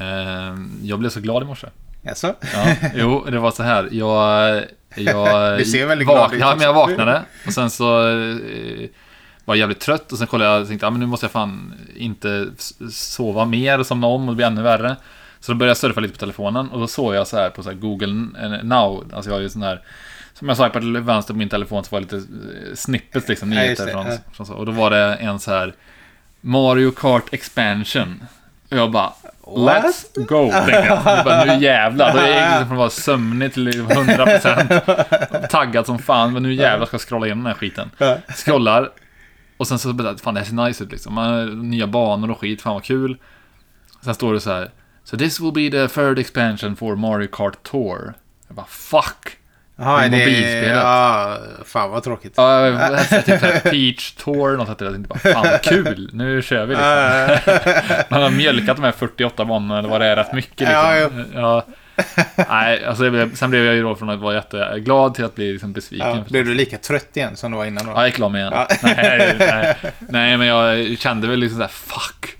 Eh, jag blev så glad i morse. Jaså? Ja, jo, det var så här. Jag, jag, Du ser väldigt glad ut Ja, men jag vaknade och sen så eh, var jag jävligt trött och sen kollade jag och tänkte, ja men nu måste jag fan inte sova mer och somna om och det blir ännu värre. Så då började jag surfa lite på telefonen och då såg jag så här på så här Google eh, Now, alltså jag har ju sån här som jag swipade till vänster på min telefon så var det lite eh, snippets liksom, Ja, nyheter det, från, ja. från så. Och då var det en så här Mario Kart Expansion. Och jag bara What? Let's go! tänkte jag. Jag bara, nu jävlar. Då är jag från att vara sömnig till 100% taggad som fan. Men nu jävlar ska jag scrolla igenom den här skiten. Scrollar. Och sen så bara, fan det här ser nice ut liksom. Man Nya banor och skit, fan vad kul. Sen står det så här. So this will be the third expansion for Mario Kart Tour. Jag bara fuck! Jaha, Det mobilspelet. Ja, fan vad tråkigt. Ja, jag hette typ såhär Peach Tour, något hette det. Jag tänkte bara, fan kul, nu kör vi liksom. Man har mjölkat de här 48 banorna eller vad det är rätt mycket Ja, liksom. Ja, Nej, alltså blev, sen blev jag ju då från att vara jätteglad till att bli liksom besviken. Ja, blev du lika trött igen som du var innan då? Ja, jag gick mig igen. Ja. Nej, nej, nej, men jag kände väl liksom såhär, fuck.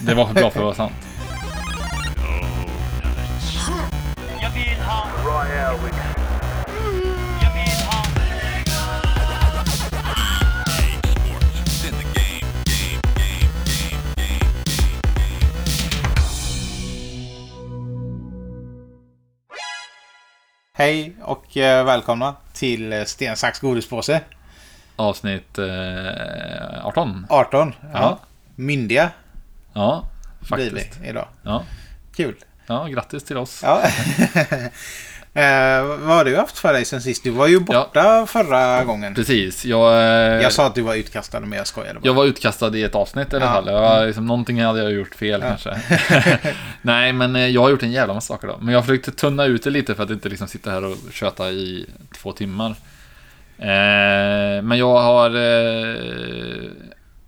Det var för bra för att vara sant. Jag vill ha Hej och eh, välkomna till eh, Sten, sax, godispåse. Avsnitt eh, 18. 18. Ja. Ja. Myndiga Ja, blir faktiskt. vi idag. Ja, Kul. ja, grattis till oss. Ja. eh, vad har du haft för dig sen sist? Du var ju borta förra gången. Precis, jag... eh, Jag sa att du var utkastad men jag skojade bara. Jag var utkastad i ett avsnitt i alla Ja. fall. Jag var, liksom, någonting hade jag gjort fel kanske. Nej, men eh, jag har gjort en jävla massa saker då. Men jag försökte tunna ut det lite för att inte liksom sitta här och köta i två timmar. Eh, men jag har... Eh,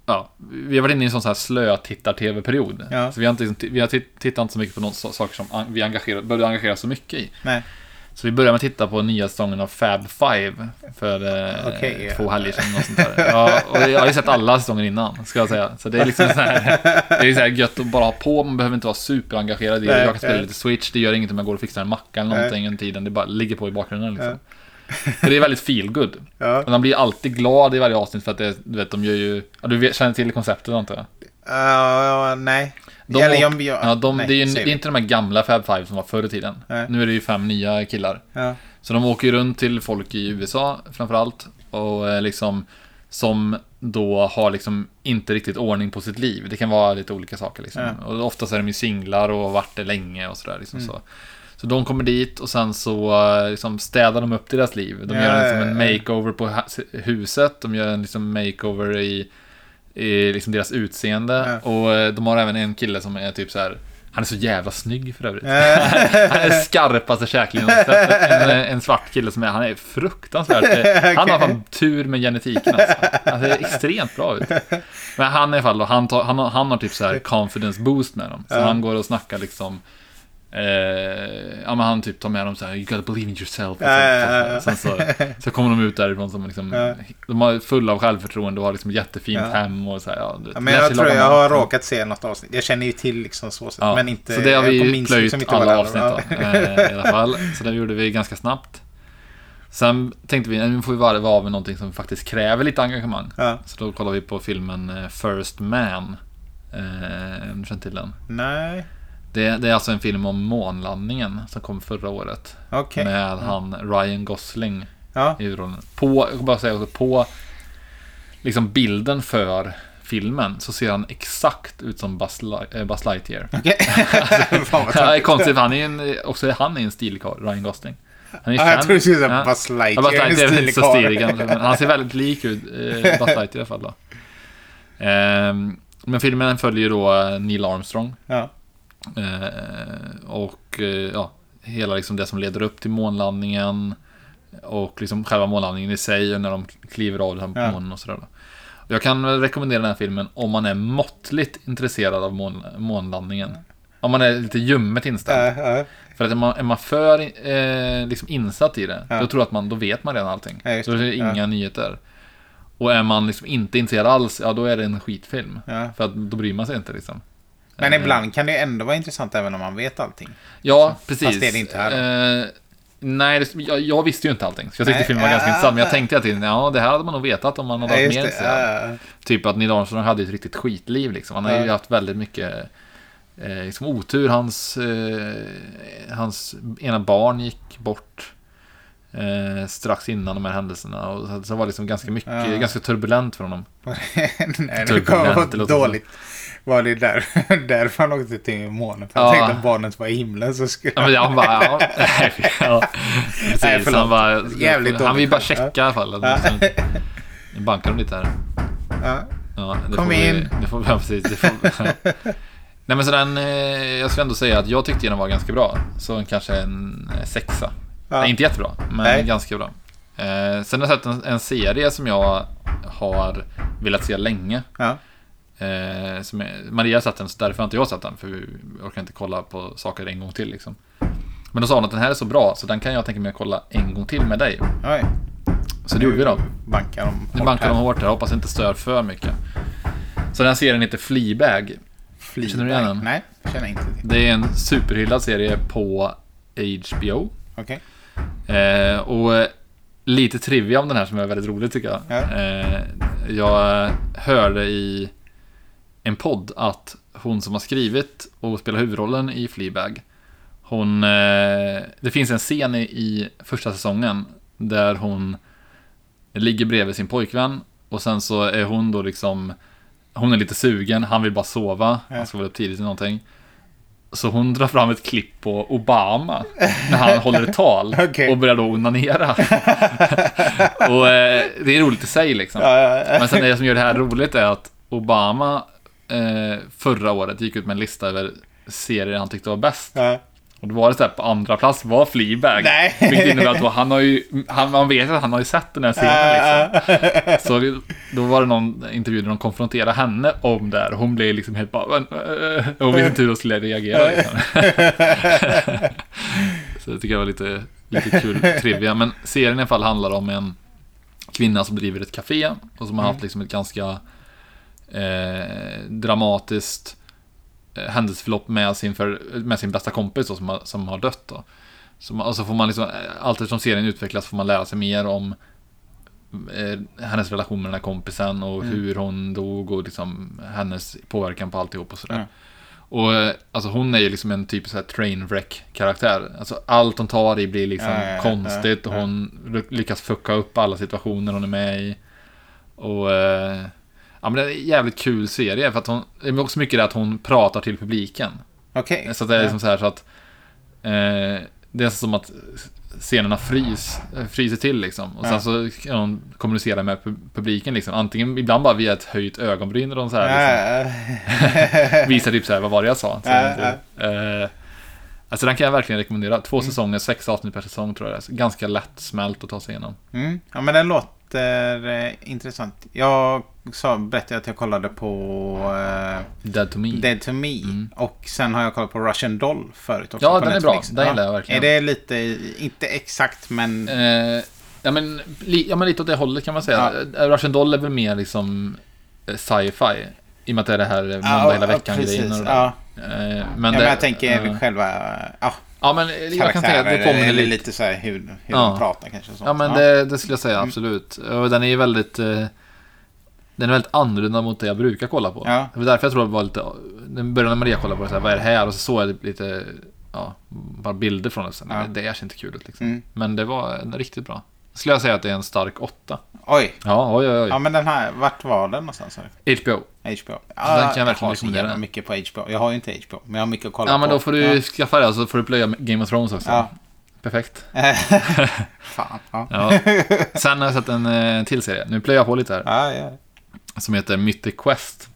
ja, vi har varit inne i en sån här slö-tittar-tv-period. Ja. Så vi har, inte, liksom, vi har titt- tittat inte så mycket på någon saker som vi engagerar, började engagera så mycket i. Nej. Så vi började med att titta på nya säsongen av Fab Five för eh, ja. två helger sedan. Och sånt där. Ja, och jag har ju sett alla säsonger innan, ska jag säga. Så det är liksom så här, det är så här gött att bara ha på, man behöver inte vara superengagerad i det. Jag kan spela lite Switch, det gör inget om jag går och fixar en macka eller någonting under tiden. Det bara ligger på i bakgrunden liksom. För det är väldigt feel good. Ja. Och man blir alltid glad i varje avsnitt för att det, du vet, de gör ju... Ja, du vet, känner till konceptet antar jag? Uh, nej. De, Eller jag- jag- ja, de, nej, det är ju det är inte de här gamla Fab Five som var förr i tiden. Nej. Nu är det ju fem nya killar. Ja. Så de åker ju runt till folk i USA framförallt. Och eh, liksom som då har liksom inte riktigt ordning på sitt liv. Det kan vara lite olika saker liksom. Ja. Och oftast är de ju singlar och har varit det länge och sådär liksom så. Så de kommer dit och sen så eh, liksom städar de upp deras liv. De Ja, gör liksom en makeover på huset. De gör en liksom makeover i, i liksom deras utseende. Ja. Och eh, de har även en kille som är typ så här. Han är så jävla snygg för övrigt. Eh, Han är skarpaste jag har sett. en, en svart kille som är, han är fruktansvärt, han har fan tur med genetiken alltså. Han ser extremt bra ut. Men han i alla fall han, tar, han, har, han har typ så här confidence boost med dem. Så Ja. han går och snackar liksom Eh, ja men han typ tar med dem så här, you gotta believe in yourself. Och Ja, ja, ja. Sen så, så kommer de ut därifrån som liksom, de har fulla av självförtroende och har liksom jättefint hem och så här, ja, ja, men jag tror jag har råkat se något avsnitt. Jag känner ju till liksom så sätt. Men inte... så det har vi plöjt liksom alla det avsnitt då, eh, i alla fall. Så det gjorde vi ganska snabbt. Sen tänkte vi, nu får vi varva av med någonting som faktiskt kräver lite engagemang. Så då kollade vi på filmen eh, First Man. Eh, om du känner till den? Nej, Det, det är alltså en film om månlandningen som kom förra året. okej. Med han Ryan Gosling Ja, i huvudrollen. På, jag kan bara säga också, på liksom bilden för filmen så ser han exakt ut som Buzz, eh, Buzz Lightyear. okej. Ja, är tråkigt. konstigt, han är en, också han är en stilkarl, Ryan Gosling. Han är Ja, jag tror du skulle säga Ja. Buzz Ja, Lightyear. Buzz Lightyear är en inte så stilig kanske, men han ser väldigt lik ut, eh, Buzz Lightyear i alla fall då. Ehm, men filmen följer då eh, Neil Armstrong. Ja, Eh, och eh, ja, hela liksom det som leder upp till månlandningen. Och liksom själva månlandningen i sig, och när de kliver av den här Ja. månen och sådär. Jag kan rekommendera den här filmen om man är måttligt intresserad av mån, månlandningen. Om man är lite ljummet inställd. ja, ja. För att är man, är man för eh, liksom insatt i det, Ja. då tror jag att man, då vet man redan allting. Så det är inga nyheter. Och är man liksom inte intresserad alls, ja då är det en skitfilm. För att då bryr man sig inte liksom. Men Eh, ibland kan det ändå vara intressant även om man vet allting. Ja, precis. fast det är det inte här Eh, nej, jag, jag visste ju inte allting. Så jag tyckte Nej, filmen var ganska ja, intressant. Men jag ja. tänkte att ja, det här hade man nog vetat om man hade mer det. sig. Ja, Typ att Neil Armstrong hade ett riktigt skitliv liksom. Han har ju Ja. haft väldigt mycket eh, liksom otur. Hans, eh, hans ena barn gick bort eh, strax innan de här händelserna. Och så, så var det liksom ganska mycket, Ja. ganska turbulent för honom. Nej, det låter dåligt. Var det där, därför han åkte till månen? För han Ja. tänkte att barnet var i himlen så skulle Ja, men han bara, ja, nej, ja, precis, Nej, förlåt. han bara, Jävligt han vill bara checka i alla fall. Ja. Nu bankar de lite här. Ja. Ja, Kom vi, in. Det får, ja, precis. Det får, Nej men så den, eh, jag ska ändå säga att jag tyckte den var ganska bra. Så kanske en eh, sexa. Ja. Inte jättebra, men Nej. ganska bra. Eh, sen har jag sett en, en serie som jag har velat se länge. Ja. Eh, som är, Maria har sett den, så därför har inte jag sett den. För vi orkar inte kolla på saker en gång till liksom. Men då sa hon att den här är så bra, så den kan jag tänka mig att kolla en gång till med dig. Oj. Så det gjorde vi då. Bankar de Nu bankar de här. hårt här, hoppas det inte stör för mycket. Så den serien heter Fleabag. Fleabag. Känner du igen den? Nej, känner inte till. Det är en superhyllad serie på HBO. Okej. Eh, och lite trivia om den här som är väldigt rolig tycker jag. Ja. Eh, jag hörde i en podd att hon som har skrivit och spelar huvudrollen i Fleabag. Hon, eh, det finns en scen i, i första säsongen där hon ligger bredvid sin pojkvän och sen så är hon då liksom hon är lite sugen, han vill bara sova. Ja. Han ska vara upp tidigt eller någonting. Så hon drar fram ett klipp på Obama när han håller ett tal Okej. och börjar då onanera. och eh, det är roligt i sig liksom. Men sen det som gör det här roligt är att Obama eh, förra året gick ut med en lista över serier han tyckte var bäst. Och då var det så här på andra plats var Fleabag. Nej. Vilket innebär att då, han har ju, han, man vet att han har ju sett den här scenen liksom. Så det- då var det någon intervju där de konfronterade henne om det här. Hon blev liksom helt bara... Hon visste inte hur hon skulle reagera liksom. Så det tycker jag var lite, lite kul trivia. Men serien i alla fall handlar om en kvinna som driver ett café och som har haft liksom ett ganska eh, dramatiskt eh, händelseförlopp med sin, för, med sin bästa kompis då, som, har, som har dött. Då. Så man, och så får man liksom, eh, allt eftersom serien utvecklas får man lära sig mer om eh, hennes relation med den här kompisen och hur hon dog och liksom hennes påverkan på alltihop och sådär. Mm. Och eh, alltså hon är ju liksom en typisk trainwreck karaktär. Alltså allt hon tar i blir liksom Ja, ja, ja, konstigt och hon ly- lyckas fucka upp alla situationer hon är med i. Och eh, ja men det är en jävligt kul serie för att hon, det är också mycket det att hon pratar till publiken. Okej. Så att det är liksom så här så att eh, det är som att scenerna frys, fryser till liksom. Och sen så kan hon kommunicera med pu- publiken liksom. Antingen ibland bara via ett höjt ögonbryn eller så här liksom, visar typ så här, vad var det jag sa? Så, Ja, eh, alltså den kan jag verkligen rekommendera. Två Mm. säsonger, sex avsnitt per säsong tror jag det är. Ganska lätt smält att ta sig igenom. mm. ja, men den låter eh, intressant. Jag sa, berättade att jag kollade på eh, Dead to me. Dead to Me. Och sen har jag kollat på Russian Doll förut också Ja, den är bra. Netflix. Den gillar jag verkligen. Är det lite, inte exakt men... Eh, ja, men, li, ja, men lite åt det hållet kan man säga. Ja. Russian Doll är väl mer liksom eh, sci-fi. I och med att det är det här måndag Ja, hela ja, veckan-grejen. Ja. Eh, Ja, men, men det, jag tänker eh, själva ja, Ja, men jag kan tänka att det påminner eller lite. lite så här hur, hur Ja. de pratar kanske. sånt. Ja, men Det, det skulle jag säga absolut. Och den är ju väldigt... Eh, den är väldigt annorlunda mot det jag brukar kolla på. Ja. Det var därför jag tror det var lite... Den började när Maria kollade på det, så här, vad är det här? Och så såg jag lite... Ja, bara bilder från det. Sen, Ja. Det är inte kul ut liksom. Mm. Men det var en riktigt bra. Skulle jag säga att det är en stark åtta. Oj. Ja, oj, oj, oj. Ja, men den här, vart var den någonstans? här? HBO. HBO. kan jag verkligen har så rekommendera. jävla mycket på HBO. Jag har ju inte HBO, men jag har mycket att kolla Ja, men på. då får du Ja. skaffa det så får du plöja Game of Thrones också. Ja. Perfekt. Fan. Ja. Ja. Sen har jag sett en eh, till serie. Nu plöjer jag på lite här. Ja, ja. Som heter Mythic Quest.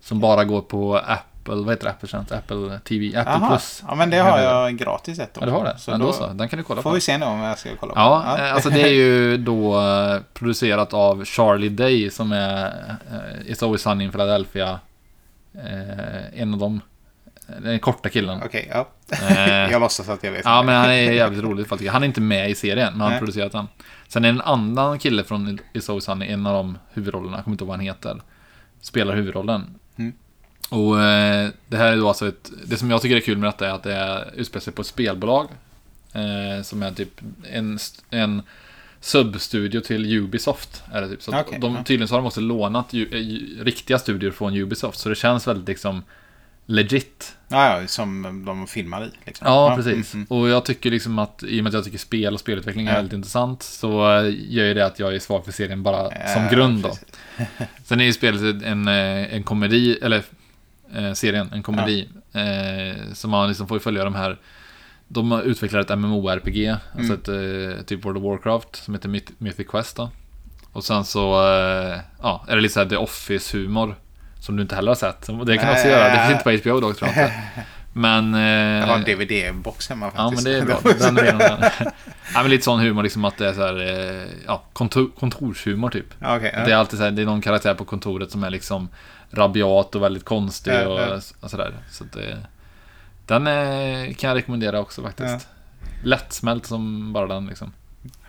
Som bara går på Apple, vad heter det? Apple tjänst? Apple TV, Apple Aha. Plus. Ja, men det har jag gratis ett år. Ja, du har det? Så men då, då så. Den kan du kolla får på. vi se nu om jag ska kolla på Ja, eh, alltså det är ju då eh, producerat av Charlie Day som är eh, It's Always Sunny in Philadelphia. Eh, en av dem. Den korta killen. Okej, ja. Eh, jag låtsas att jag vet. Ja, men han är jävligt rolig att Han är inte med i serien, men han har producerat den. Sen är det en annan kille från It's Always Sunny, en av de huvudrollerna, jag kommer inte ihåg vad han heter, spelar huvudrollen. Mm. Och eh, det här är då alltså ett, det som jag tycker är kul med detta är att det är utspelar sig på ett spelbolag. Eh, som är typ en, en substudio till Ubisoft. Är det typ. Så Okej, de, ja. tydligen så har de också lånat ju, eh, riktiga studior från Ubisoft. Så det känns väldigt liksom legit. Ja, ja, som de filmar i. Liksom. Ja, precis. mm, Och jag tycker liksom att, i och med att jag tycker spel och spelutveckling är Ja. väldigt intressant, så eh, gör ju det att jag är svag för serien bara som Ja, grund då. Sen är ju spelet en, eh, en komedi, eller eh, serien, en komedi. Eh, som man liksom får följa de här de har utvecklat ett MMORPG, alltså ett eh, typ World of Warcraft, som heter Myth- Mythic Quest då. Och sen så, eh, ja, är det lite såhär The Office-humor. Som du inte heller har sett. Det kan man också göra, det finns inte på HBO dock tror jag inte. Men... Eh, Jag har en DVD-box hemma Ja, men faktiskt. det är bra. Den är redan där. ja, men lite sån humor, liksom att det är så här, eh, ja, kontor, kontorshumor typ. Okej, ja. Det är alltid så här, det är någon karaktär på kontoret som är liksom rabiat och väldigt konstig Ja, och, och sådär. Så det, den eh, kan jag rekommendera också faktiskt. Lättsmält som bara den liksom.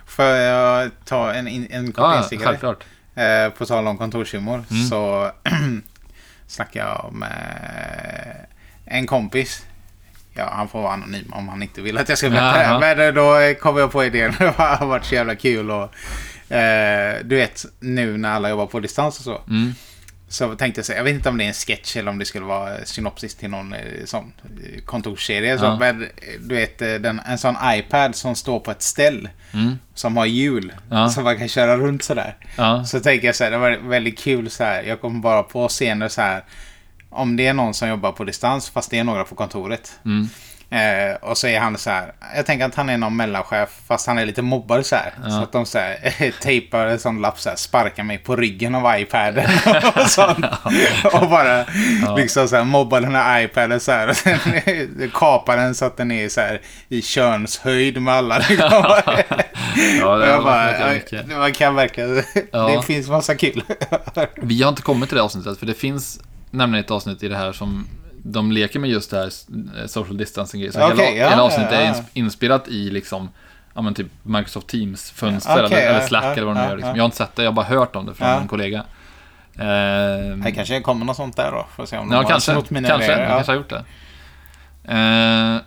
Får jag ta en, en kort Ja, instickare? självklart. Eh, på tal om kontorshumor Mm. så snackade jag med en kompis. Ja, han får vara anonym om han inte vill att jag ska berätta det. Men eh, då kom jag på idén. Det har varit så jävla kul. Och, eh, du vet, nu när alla jobbar på distans och så. Mm. Så tänkte jag säga, jag vet inte om det är en sketch eller om det skulle vara synopsis till någon eh, sån eh, kontorsserie. Så, Ja. men, eh, du vet, den, en sån iPad som står på ett ställ. Mm. Som har hjul. Ja. Som man kan köra runt sådär. Ja. Så tänker jag så här, det var väldigt kul så här. Jag kommer bara på scener så här. Om det är någon som jobbar på distans fast det är några på kontoret. Mm. Eh, och så är han så här. Jag tänker att han är någon mellanchef fast han är lite mobbad så här. Ja. Så att de så här, tejpar en sån lapp så här. Sparkar mig på ryggen av iPaden. och sånt. och bara liksom så här mobbar den här iPaden så här. Och sen kapar den så att den är så här i könshöjd med alla. Liksom. Ja, det jag var bara, ja, mycket. man kan verkligen... Ja. Det finns massa kul. Vi har inte kommit till det avsnittet, för det finns nämligen ett avsnitt i det här som de leker med just det här eh, social distancing. Så Okej, hela, ja, hela avsnittet ja, är ja. ins- inspelat i liksom Ja men typ Microsoft Teams-fönster Okej, eller, eller Slack eller vad de gör. Liksom. ja. Jag har inte sett det, jag har bara hört om det från en kollega. Eh, Det kanske kommer något sånt där då. Får se om de ja, har kanske. snott mina Kanske, idéer. Ja. kanske har gjort det. Eh,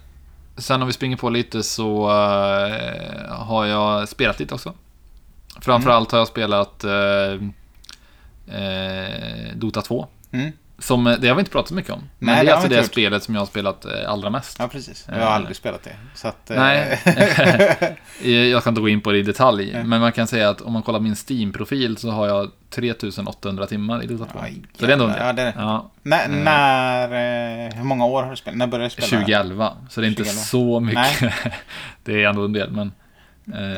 sen om vi springer på lite så eh, har jag spelat lite också. Framförallt har jag spelat eh, eh, Dota 2. Mm. Som, eh, det har vi inte pratat så mycket om. Men Nej, det är alltså det gjort. spelet som jag har spelat eh, allra mest. ja, precis. Jag har Eh, aldrig spelat det. Så att, Nej. Jag ska inte gå in på det i detalj. Nej. Men man kan säga att om man kollar min Steam-profil så har jag 3800 timmar i Dota 2. Aj, så det är ändå en. Ja, det är. Ja, när, Mm. när, hur många år har du spelat? När började du spela? 2011. Så det är inte 2011. så mycket. det är ändå en del. Men,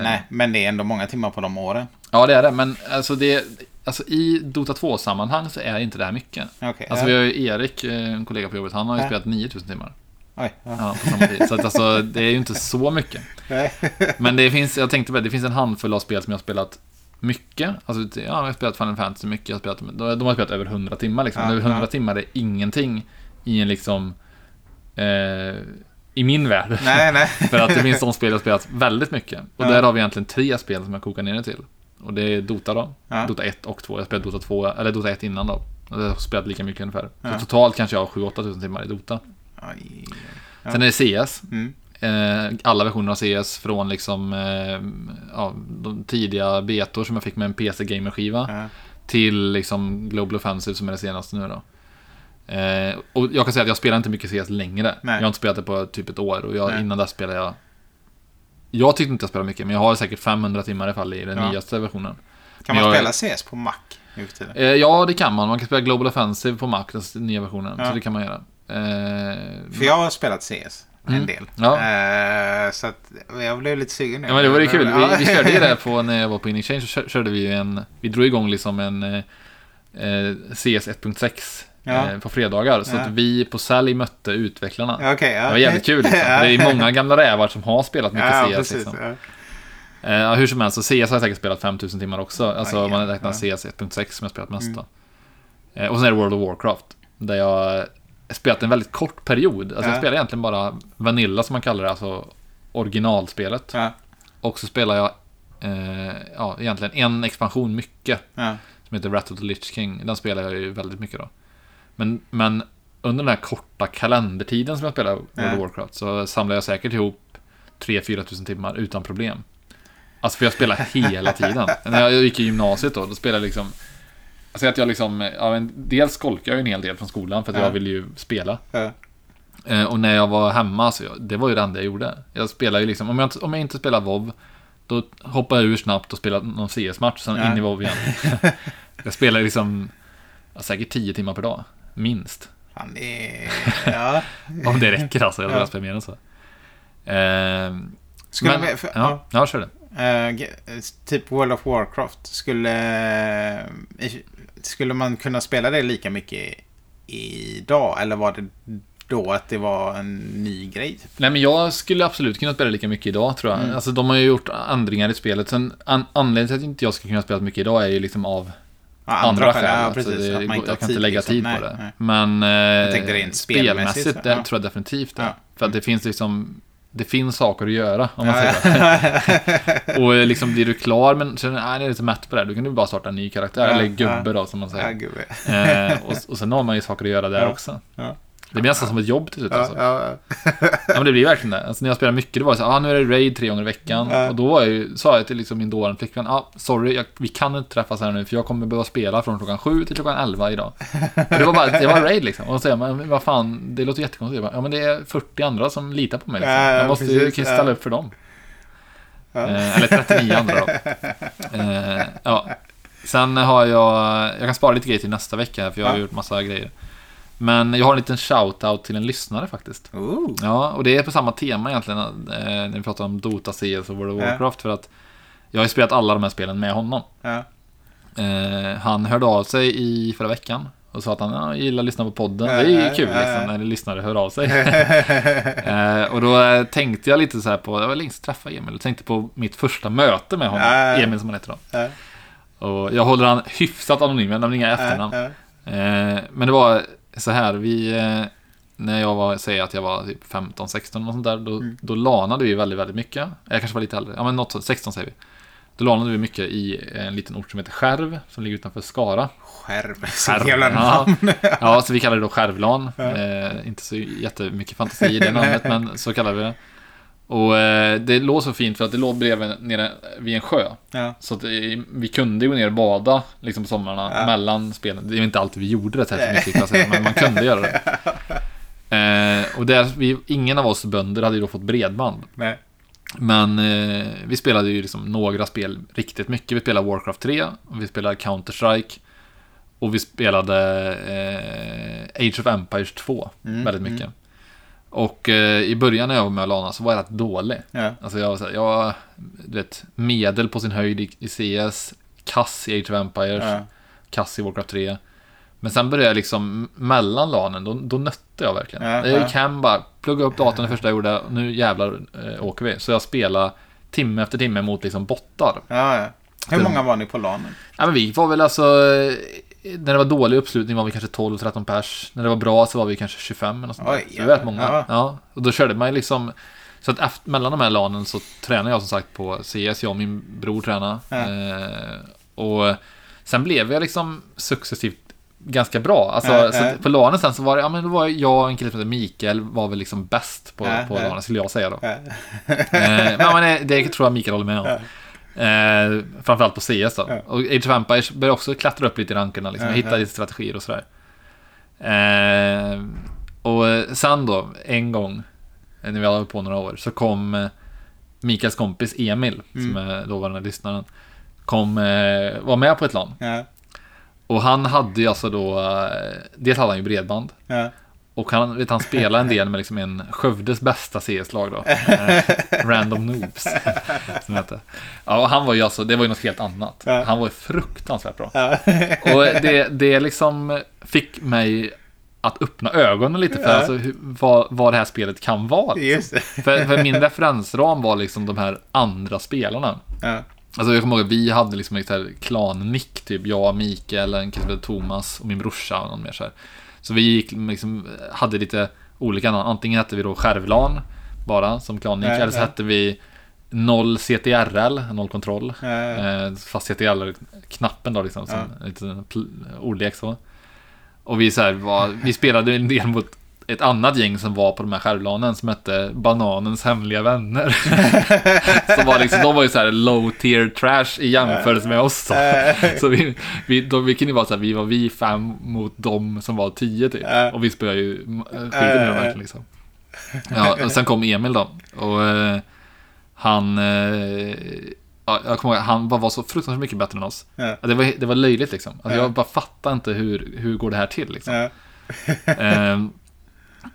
Nej, men det är ändå många timmar på de åren. Ja, det är det. Men alltså, det, alltså i Dota 2-sammanhang så är inte det här mycket. Okej. Alltså ja. vi har ju Erik, eh, en kollega på jobbet, han har ju Ja. spelat 9000 timmar. Oj, ja. Ja, på samma tid. Så att alltså, det är ju inte så mycket. Men det finns, jag tänkte på det, det finns en handfull av spel som jag har spelat mycket. Alltså, ja, jag har spelat Final Fantasy mycket, jag har spelat, de har spelat över 100 timmar liksom. Ja, över 100 ja. timmar är ingenting i en liksom, eh, i min värld. nej, nej. För att det finns de spel jag har spelat väldigt mycket. Och där har vi egentligen tre spel som jag kokar ner det till. Och det är Dota då. Ja. Dota 1 och 2. Jag spelade Dota 2, eller Dota 1 innan då. Jag har spelat lika mycket ungefär. Ja. Så totalt kanske jag har 7-8 tusen timmar i Dota. Oj. Ja. Sen är det CS. Mm. Eh, alla versioner av CS från liksom eh, de tidiga betor som jag fick med en PC Gamer-skiva. Ja. Till liksom Global Offensive som är det senaste nu då. Eh, och jag kan säga att jag spelar inte mycket CS längre. Nej. Jag har inte spelat det på typ ett år och jag, innan dess spelade jag Jag tyckte inte jag spelade mycket, men jag har säkert 500 timmar i fall i den Ja. nyaste versionen. Kan Men man jag- spela CS på Mac nu för tiden? Eh, ja, det kan man. Man kan spela Global Offensive på Mac, den nya versionen. Ja. Så det kan man göra. Eh, För jag har spelat CS en Mm. del. Ja. Eh, så att jag blev lite sugen nu. Ja men det var ju kul. Vi, vi körde ju det på när jag var på InXchange så kör- körde vi en Vi drog igång liksom en eh, eh, CS 1.6 Ja. eh, på fredagar. Så Ja. att vi på sälj mötte utvecklarna. Okej, ja. Det var jävligt kul liksom. Det är många gamla rävar som har spelat mycket CS. precis. Liksom. Eh, hur som helst, så CS har jag säkert spelat 5000 timmar också. Alltså om man räknar. CS 1.6 som jag spelat mest Mm. Eh, och sen är det World of Warcraft. Där jag spelat en väldigt kort period. Alltså jag Ja. spelar egentligen bara Vanilla som man kallar det, alltså originalspelet. Och så spelar jag eh, ja, egentligen en expansion mycket. Som heter Wrath of the Lich King. Den spelar jag ju väldigt mycket då. Men, men under den här korta kalendertiden som jag spelade World of Warcraft så samlade jag säkert ihop 3-4 tusen timmar utan problem. Alltså för jag spelade hela tiden. När jag gick i gymnasiet då, då spelade jag liksom Alltså att jag liksom, ja, men dels skolkade jag ju en hel del från skolan för att Ja. jag ville ju spela. Eh, och när jag var hemma, så jag, det var ju det enda jag gjorde. Jag spelade ju liksom, om jag, inte- om jag inte spelar WoW då hoppade jag ur snabbt och spelade någon CS-match, sen Ja. in i WoW igen. jag spelar liksom säkert 10 timmar per dag, minst. Fan, det är... Ja. Om det räcker alltså, jag Ja. ja. spelar mer än så. Eh, Skulle men, för- ja, ja, kör det. Eh, ge- typ World of Warcraft. Skulle, eh, skulle man kunna spela det lika mycket idag? Eller var det då att det var en ny grej? Nej men jag skulle absolut kunna spela lika mycket idag tror jag. Mm. Alltså de har ju gjort ändringar i spelet. Sen an, anledningen till att inte jag ska kunna spela mycket idag är ju liksom av Ja, andra, skäl. Ja, precis. det, att man inte jag kan inte lägga liksom. tid Nej, på det. nej. Men eh, tänkte rent spelmässigt, spelmässigt, det ja. tror jag definitivt det. Ja. För att det finns liksom det finns saker att göra om man säger. Och eh, liksom blir du klar men sen är du lite mätt på det här, då kan du bara starta en ny karaktär. Eller gubbe då som man säger. Eh, och, och sen har man ju saker att göra där också. Ja. Det blir nästan som ett jobb till slut Ja, alltså. ja, Ja men det blir verkligen det. Alltså när jag spelar mycket, då var det så ah, nu är det raid tre gånger i veckan. Ja. Och då var jag ju, sa jag till liksom min dåvarande flickvän, ah, sorry, jag, vi kan inte träffas här nu för jag kommer behöva spela från klockan sju till klockan elva idag. Och det var bara, det var raid liksom. Och då säger man, vad fan, det låter jättekonstigt. Bara, Ja men det är 40 andra som litar på mig liksom. Ja, Jag måste ju ställa ja. upp för dem. Ja. Eh, eller 39 andra då. Eh, ja. Sen har jag, jag kan spara lite grejer till nästa vecka för jag har Ja. gjort massa grejer. Men jag har en liten shout-out till en lyssnare faktiskt. Ooh. Ja, och det är på samma tema egentligen eh, när vi pratar om Dota, CS och World of Ja. Warcraft. För att jag har ju spelat alla de här spelen med honom. Ja. Eh, han hörde av sig i förra veckan och sa att han ja, gillar att lyssna på podden. Ja, det är ju ja, kul ja, liksom ja. när lyssnare hör av sig. eh, och då eh, tänkte jag lite så här på, det var länge sedan jag träffade Emil. Jag tänkte på mitt första möte med honom. Ja, ja, ja. Emil som han heter då. Ja. Och jag håller han hyfsat anonym, jag nämner inga efternamn. Ja, ja. Eh, men det var så här, vi... Eh, när jag var, säger att jag var typ 15, 16 och sånt där, då, Mm. då lanade vi väldigt, väldigt mycket. Jag kanske var lite äldre, ja men något sånt, 16 säger vi. Då lanade vi mycket i en liten ort som heter Skärv, som ligger utanför Skara. Skärv. Skärv, jävla ja. namn. ja, så vi kallar det då Skärvlan. Eh, inte så jättemycket fantasi i det namnet, men så kallar vi det. Och eh, det låg så fint för att det låg bredvid nere vid en sjö. Ja. Så att det, vi kunde gå ner och bada liksom på somrarna Ja. mellan spelen. Det är inte alltid vi gjorde det särskilt mycket säga, men man kunde göra det. Eh, och där, vi, ingen av oss bönder hade ju då fått bredband. Nej. Men eh, vi spelade ju liksom några spel riktigt mycket. Vi spelade Warcraft 3, och vi spelade Counter-Strike och vi spelade eh, Age of Empires 2 Mm, väldigt mycket. Och eh, i början när jag var med och lana så var jag rätt dålig. Ja. Alltså jag var så här, jag du vet, medel på sin höjd i, i CS, kass i Age of Empires, Ja. kass i Warcraft 3. Men sen började jag liksom mellan lanen, då, då nötte jag verkligen. Ja, jag ja. gick hem bara, plugga upp datorn det första jag gjorde, nu jävlar eh, åker vi. Så jag spelade timme efter timme mot liksom bottar. Hur många var ni på LANen? Ja, men vi var väl alltså, eh, när det var dålig uppslutning var vi kanske 12-13 pers. När det var bra så var vi kanske 25 eller något sånt. Oj, Så vi var rätt många. Ja. Ja. och då körde man liksom, så att efter, mellan de här lanen så tränade jag som sagt på CS, jag och min bror tränade. Ja. Eh, och sen blev jag liksom successivt ganska bra. Alltså, Ja, på lanen sen så var det, ja men då var jag och en kille som heter Mikael var väl liksom bäst på, på lanen, skulle jag säga då. Eh, men, men det, det tror jag Mikael håller med om. Eh, framförallt på CS då. Ja. Och Age of Empires börjar också klättra upp lite i rankerna. Liksom. Ja, Jag hittar ja. lite strategier och sådär. Eh, och sen då, en gång, eh, när vi hade hållit på några år, så kom eh, Mikaels kompis Emil, som Mm. är dåvarande lyssnaren, kom, eh, var med på ett LAN. Ja. Och han hade ju alltså då, dels hade han ju bredband. Ja. Och han, vet, han spelade en del med liksom en Skövdes bästa CS-lag då. Random Noobs. Som hette. Ja, och han var ju alltså, det var ju något helt annat. Ja. Han var ju fruktansvärt bra. Ja. Och det, det liksom fick mig att öppna ögonen lite för Ja. alltså, hur, vad, vad det här spelet kan vara. liksom. För, för min referensram var liksom de här andra spelarna. Ja. Alltså jag kommer ihåg att vi hade liksom ett klan-nick, typ jag, Mikael, en kille Thomas och min brorsa och någon mer så här. Så vi gick liksom, hade lite olika namn. Antingen hette vi då Skärvlan bara som klan-nick, Ja, eller så ja. hette vi Noll CTRL, noll kontroll. Ja, ja. Eh, fast CTRL-knappen då liksom, som Ja. en ordlek så. Och vi, så här, var, vi spelade en del mot ett annat gäng som var på de här skärvlanen som hette Bananens hemliga vänner. som var liksom, de var ju så här low tier trash i jämförelse med oss. Så, så vi, vi, de, vi kunde ju vara så här, vi var vi fem mot dem som var tio typ. Och vi spelade ju skiten ur dem verkligen liksom. Ja, och sen kom Emil då. Och eh, han... Eh, ja, jag kommer ihåg, han bara var så fruktansvärt mycket bättre än oss. Ja. Det, var, det var löjligt liksom. Alltså, Ja. Jag bara fattar inte hur, hur går det här till liksom. Ehm,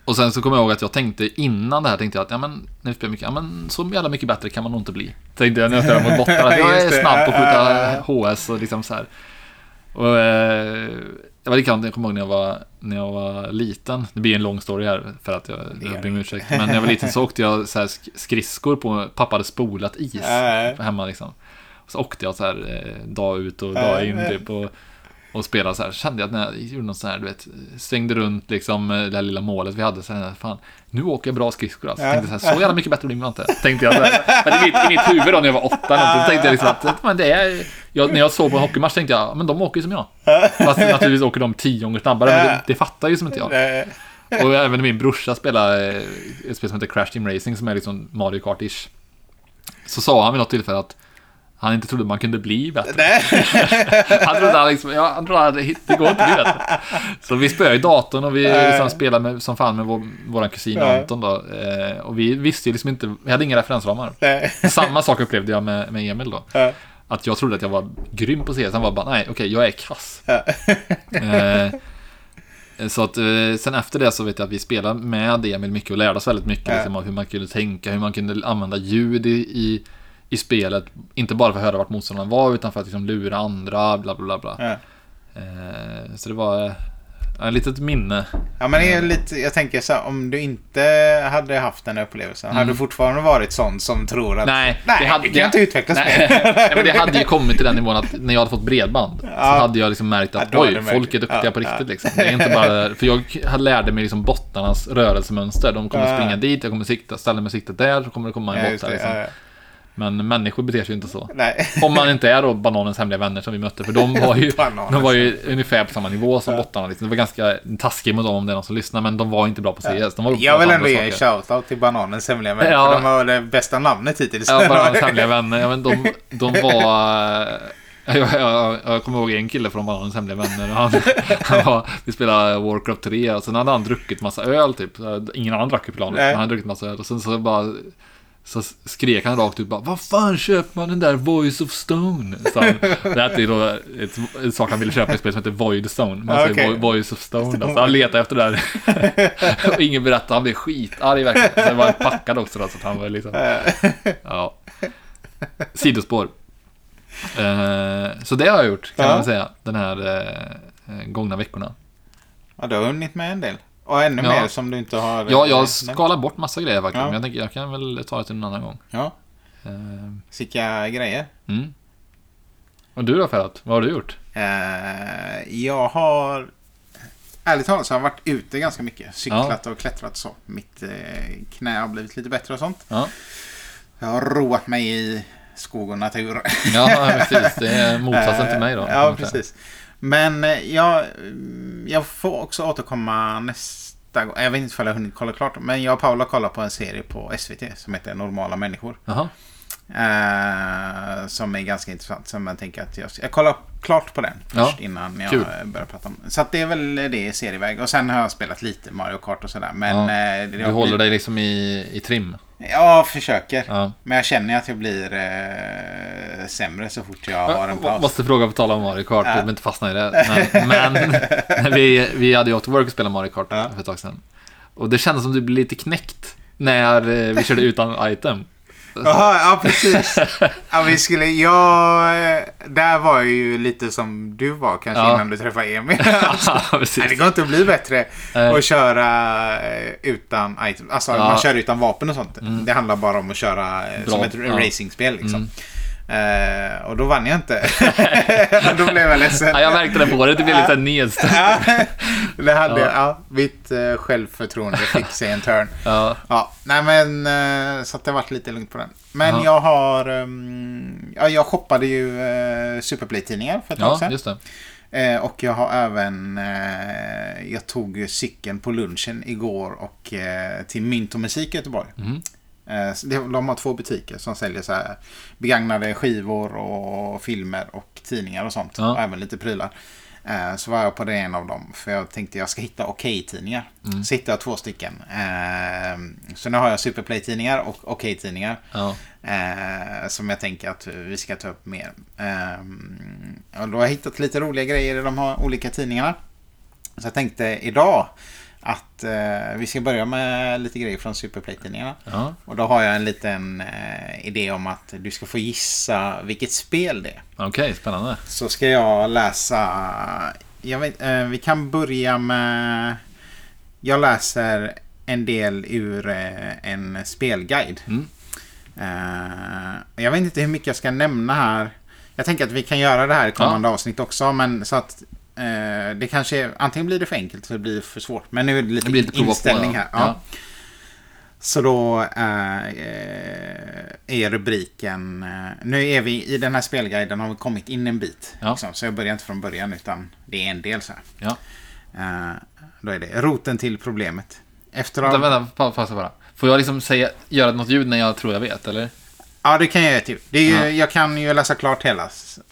och sen så kommer jag ihåg att jag tänkte innan det här tänkte jag att ja men när vi spelar mycket, ja men så jävla mycket bättre kan man nog inte bli. Tänkte jag när jag spelade mot bottar, att jag är snabb på att skjuta HS och liksom så här. Och eh, det var likadant, jag kommer ihåg när jag var, när jag var liten. Det blir en lång story här för att jag, jag ber om ursäkt. Men när jag var liten så åkte jag så här sk- skridskor på, pappa hade spolat is hemma liksom. Så åkte jag så här eh, dag ut och dag in typ. Och, och spelade så här. Kände jag att när jag gjorde något så här, du vet, svängde runt liksom eh, det här lilla målet vi hade. Så här, fan, nu åker jag bra skridskor alltså. Ja. Tänkte så, här, så jävla mycket bättre blir man inte. Tänkte jag så här. Men i mitt, i mitt huvud då när jag var åtta någonting, tänkte jag liksom att men det är, jag, när jag såg på en hockeymatch tänkte jag, men de åker ju som jag. Fast naturligtvis åker de tio gånger snabbare, men det, det fattar ju som inte jag. Och även min brorsa spelade eh, ett spel som heter Crash Team Racing som är liksom Mario Kart-ish. Så sa han vid något tillfälle att han inte trodde man kunde bli bättre. Nej. Han trodde han liksom, ja, han trodde att det går inte att bli bättre. Så vi spöade i datorn och vi liksom spelade med, som fan med vår, vår kusin Ja. Anton då. Eh, och vi visste ju liksom inte, vi hade inga referensramar. Nej. Samma sak upplevde jag med, med Emil då. Ja. Att jag trodde att jag var grym på CS, han var bara, nej okej, jag är kass. Ja. Eh, så att eh, sen efter det så vet jag att vi spelade med Emil mycket och lärde oss väldigt mycket Ja. liksom, hur man kunde tänka, hur man kunde använda ljud i, i, i spelet. Inte bara för att höra vart motståndaren var, utan för att liksom lura andra, bla bla bla. bla. Ja. Eh, så det var eh, ett litet minne. Ja men det är lite, jag tänker så här, om du inte hade haft den upplevelsen, hade du fortfarande varit sån som tror att Mm. Nej, nej det hade- det kan inte utvecklas Nej, nej, men det hade ju kommit till den nivån att när jag hade fått bredband så Ja. hade jag liksom märkt att Ja, oj, det folk är duktiga ja, på riktigt liksom. Det är inte bara, för jag hade- lärde mig liksom bottarnas rörelsemönster. De kommer springa dit, jag kommer sikta, ställa mig siktet där, så kommer det komma en Ja, bot just där liksom. Ja, ja. Men människor beter sig inte så. Nej. Om man inte är då Bananens hemliga vänner som vi mötte, för de var ju, de var ju ungefär på samma nivå som bottarna. Liksom. Det var ganska taskigt mot dem om det är någon som lyssnar, men de var inte bra på CS. De var Jag vill ändå ge en shoutout till Bananens hemliga vänner. Ja. För de har det bästa namnet hittills. Ja, Bananens hemliga vänner. Ja, men de, de var... eh, Jag, jag, jag kommer ihåg en kille från Bananens hemliga vänner. Han, han var, vi spelade Warcraft 3 och sen hade han druckit massa öl typ. Ingen annan drack i planet. Nej. Men han hade druckit massa öl och sen så bara... Så skrek han rakt ut bara Vad fan köper man den där Voice of Stone? Så han, det här är då ett, ett sak han ville köpa i ett spel som heter Void Stone. Man säger. Vo- Voice of Stone. Då. Så han letade efter det där. och ingen berättade. Han blev skitarg verkligen. Sen var han packad också då, så att han var liksom... Ja. Sidospår. Eh, så det har jag gjort, kan Ja. man säga, den här eh, gångna veckorna. Ja, du har hunnit med en del. Och ännu Ja. mer som du inte har... Ja, jag nämnt. skalar bort massa grejer faktiskt, Ja. men jag tänker jag kan väl ta det till en annan gång. Ja, Eh, vilka grejer. mm. Och du då Ferhat, vad har du gjort? Eh, jag har... Ärligt talat så har jag varit ute ganska mycket. Cyklat och klättrat och så. Mitt eh, knä har blivit lite bättre och sånt. Ja, Jag har roat mig i skog och natur. ja precis. Det är motsatsen till mig då. Ja, man säga. Men eh, jag, mm, jag får också återkomma nästa gång. Jag vet inte om jag har hunnit kolla klart. Men jag och Paula kollar på en serie på SVT som heter Normala människor. Jaha, Eh, som är ganska intressant. Så man tänker att jag, jag kollar klart på den Ja, först innan jag kul. börjar prata om. Så det är väl det i serieväg. Och sen har jag spelat lite Mario Kart och sådär. Men Ja, eh, det du har håller blivit- dig liksom i, i trim. Ja, försöker. Ja. Men jag känner att jag blir eh, sämre så fort jag har en Jag paus. måste fråga på tal om Mario Kart, Ja. jag vill inte fastna i det. Men, men vi, vi hade ju åkt work och spelade Mario Kart Ja. för ett tag sedan. Och det kändes som du blev lite knäckt när eh, vi körde utan item. Jaha, ja precis. Ja, vi skulle, ja, eh, där var jag ju lite som du var kanske Ja. innan du träffade Emil. Ja, Nej, det går inte att bli bättre att köra eh, utan. Alltså Ja. man kör utan vapen och sånt. Det handlar bara om att köra eh, Bra. som ett racingspel liksom. Eh, och då vann jag inte. då blev jag ledsen. Ja, jag märkte det på det, det blev lite nedstött. Ja, det hade Ja. jag. Ja, mitt eh, självförtroende fick sig en turn. Ja, Ja, nej men eh, så att det varit lite lugnt på den. Men Ja. jag har... ehm, ja, jag shoppade ju uh, Superplay-tidningar för ett tag sedan. just det. Eh, och jag har även... Eh, jag tog cykeln på lunchen igår och eh, till Mynt och Musik i Göteborg. Mm. Eh, de har två butiker som säljer så här begagnade skivor och filmer och tidningar och sånt. Ja. Och även lite prylar. Eh, Så var jag på det en av dem. För jag tänkte jag ska hitta Okej-tidningar. Mm. Så hittade jag två stycken. Eh, Så nu har jag Superplay-tidningar och Okej-tidningar. Ja. Eh, som jag tänker att vi ska ta upp mer. Och då har jag hittat lite roliga grejer i de här olika tidningarna. Så jag tänkte idag att eh, vi ska börja med lite grejer från Superplay-tidningarna. Ja. Och då har jag en liten eh, idé om att du ska få gissa vilket spel det är. Okej, spännande. Så ska jag läsa... Jag vet, eh, vi kan börja med... Jag läser en del ur eh, en spelguide. Mm. Eh, jag vet inte hur mycket jag ska nämna här. Jag tänker att vi kan göra det här i kommande avsnitt också. Men så att det kanske är, Antingen blir det för enkelt så det blir för svårt. Men nu är det lite, Det lite prova på, inställning ja. här. Ja. Så då eh, eh, är rubriken... Eh, nu är vi i den här spelguiden har vi kommit in en bit. Ja. Liksom, så jag börjar inte från början utan det är en del så här. Eh, då är det roten till problemet. Efter att... Vänta, vänta, pa- pausa bara. Får jag liksom säga, göra något ljud när jag tror jag vet, eller? Ja, det kan jag göra. Typ. Det är ju, Ja. Jag kan ju läsa klart hela.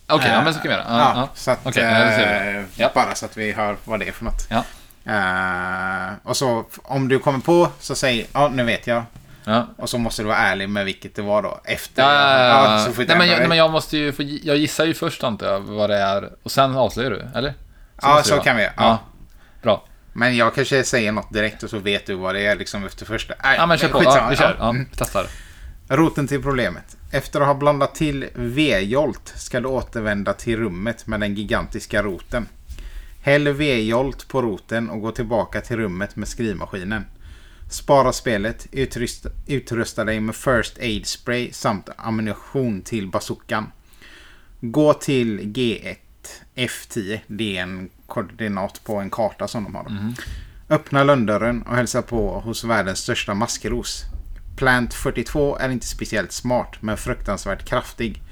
Okej, ja, Eh, men så kan vi göra. Ja, Ja, ja. Så att, ja, vi. eh, Ja. Bara så att vi hör vad det är för något. Ja. Eh, och så om du kommer på så säg ja nu vet jag. Ja. Och så måste du vara ärlig med vilket det var då. Efter. Ja, ja, ja, ja. så får nej, men, jag, nej, men jag måste ju få, jag gissar ju först antar jag vad det är och sen avslöjar du, eller? Ja, måste det så kan vi. Ja. Ja. Bra. Men jag kanske säger något direkt och så vet du vad det är liksom efter första. Nej, Ja, men kör på. skitsamma. Ja, vi kör. Ja. Ja, testar. Roten till problemet. Efter att ha blandat till V-jolt ska du återvända till rummet med den gigantiska roten. Häll V-jolt på roten och gå tillbaka till rummet med skrivmaskinen. Spara spelet, utrusta, utrusta dig med First Aid Spray samt ammunition till bazookan. Gå till G1 F10. Det är en koordinat på en karta som de har. Öppna lönndörren och hälsa på hos världens största maskros. Plant 42 är inte speciellt smart men fruktansvärt kraftig.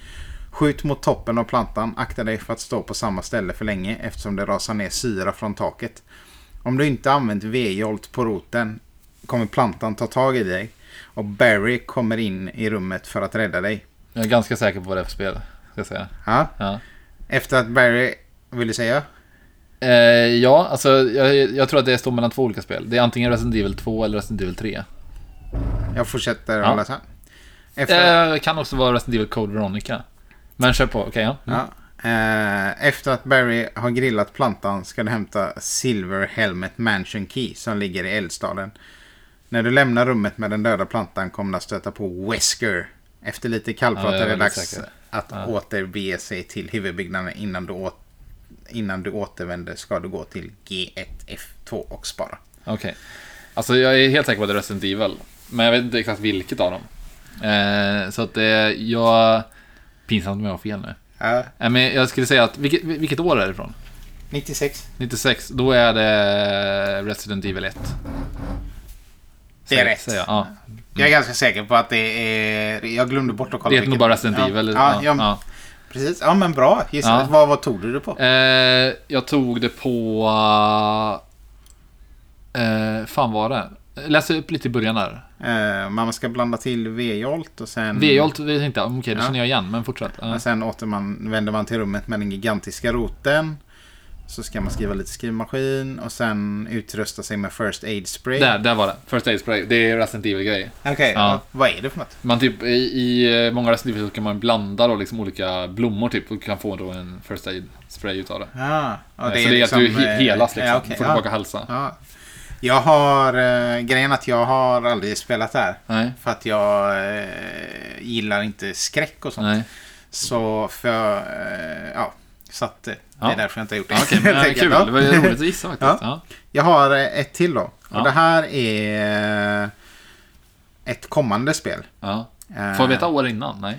Skjut mot toppen av plantan. Akta dig för att stå på samma ställe för länge eftersom det rasar ner syra från taket. Om du inte använt V-jolt på roten kommer plantan ta tag i dig och Barry kommer in i rummet för att rädda dig. Jag är ganska säker på vad det är för spel, ska jag säga. Ja. Ja. Efter att Barry, vill du säga? Eh, ja, alltså jag, jag tror att det står mellan två olika spel. Det är antingen Resident Evil 2 eller Resident Evil 3. Jag fortsätter Ja. här. Efter, Det kan också vara Resident Evil Code Veronica. Men kör på, okej ja. Mm. ja. Eh, efter att Barry har grillat plantan ska du hämta Silver Helmet Mansion Key som ligger i eldstaden. När du lämnar rummet med den döda plantan kommer du att stöta på Wesker. Efter lite kallprat Ja, är det dags säker. att Ja. återbege sig till huvudbyggnaden innan du, åt, innan du återvänder ska du gå till G1, F2 och spara. Okej. Alltså jag är helt säker på att det är Resident Evil. Men jag vet inte exakt vilket av dem. Eh, så att det, jag... Pinsamt om jag har fel nu. Ja, Eh, men jag skulle säga att, vilket, vilket år är det ifrån? 96. 96, då är det Resident Evil 1. Det är rätt. säger jag. Ja. Jag är ganska säker på att det är... Jag glömde bort att kolla. Det heter nog bara Resident ja. Evil. Ja, ja, ja. precis. Ja, men bra. Gissa. Ja. Vad, vad tog du det på? Eh, jag tog det på... Eh, fan var det? Läs upp lite i början där. Eh, man ska blanda till V-jolt och sen... V-jolt vet jag inte. Okej, det Mm. Ja. känner jag igen, men fortsätt. Ja. Och sen åter man, vänder man till rummet med den gigantiska roten. Så ska man skriva lite skrivmaskin och sen utrusta sig med First Aid Spray. Där, där var det. First Aid Spray. Det är Resident Evil-grej. Okej, Ja. ja. vad är det för något? Man typ, i, i många Resident Evil så kan man blanda då liksom olika blommor typ och kan få då en First Aid Spray utav det. Ja, ja, så det är att du eh, helas liksom. ja, okej, får ja. tillbaka hälsa. Ja. Jag har... Eh, grejen att jag har aldrig spelat det här. Nej, För att jag eh, gillar inte skräck och sånt. nej. Så för... Eh, ja, så att eh, det Ja. är därför jag inte har gjort det. Ja, men enkelt. kul. Ja. Det var roligt att gissa faktiskt. Ja. Ja. Jag har eh, ett till då. Ja. Och det här är eh, ett kommande spel. Ja. Eh, Får jag veta år innan? Nej.